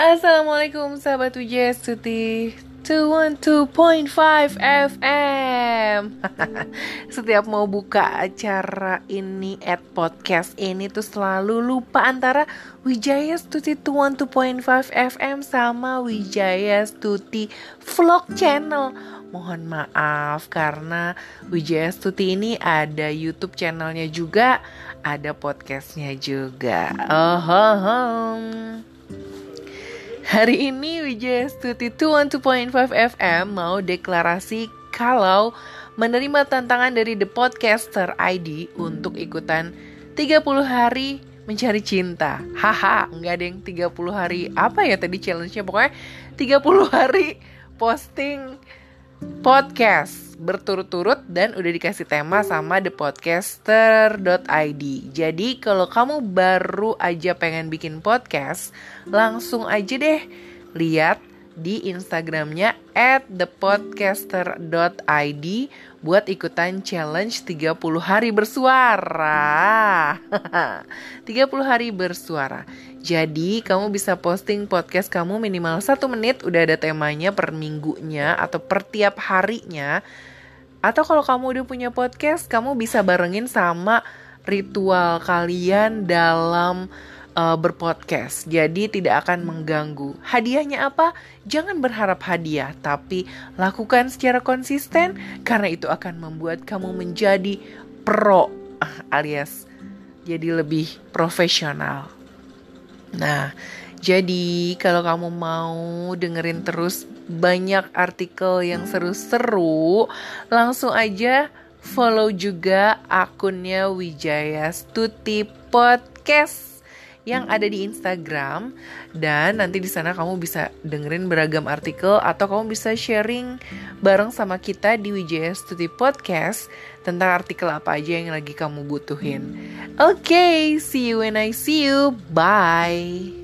Assalamualaikum sahabat UJS Tuti 212.5 FM Setiap mau buka acara ini at podcast ini tuh selalu lupa antara Wijaya Stuti 212.5 FM sama Wijaya Stuti Vlog Channel Mohon maaf karena Wijaya Stuti ini ada YouTube channelnya juga, ada podcastnya juga. Oh, oh, oh. Hari ini Wijaya Stuti 212.5 FM mau deklarasi kalau menerima tantangan dari The Podcaster ID untuk ikutan 30 hari mencari cinta. Haha, enggak deng 30 hari apa ya tadi challenge-nya pokoknya 30 hari posting podcast berturut-turut dan udah dikasih tema sama thepodcaster.id. Jadi kalau kamu baru aja pengen bikin podcast, langsung aja deh lihat di Instagramnya at thepodcaster.id buat ikutan challenge 30 hari bersuara. 30 hari bersuara. Jadi kamu bisa posting podcast kamu minimal satu menit udah ada temanya per minggunya atau per tiap harinya. Atau kalau kamu udah punya podcast, kamu bisa barengin sama ritual kalian dalam uh, berpodcast. Jadi tidak akan mengganggu. Hadiahnya apa? Jangan berharap hadiah, tapi lakukan secara konsisten karena itu akan membuat kamu menjadi pro alias jadi lebih profesional. Nah, jadi kalau kamu mau dengerin terus banyak artikel yang seru-seru, langsung aja follow juga akunnya Wijaya Stuti Podcast yang ada di Instagram dan nanti di sana kamu bisa dengerin beragam artikel atau kamu bisa sharing bareng sama kita di Wijaya Stuti Podcast tentang artikel apa aja yang lagi kamu butuhin. Oke, okay, see you when I see you. Bye.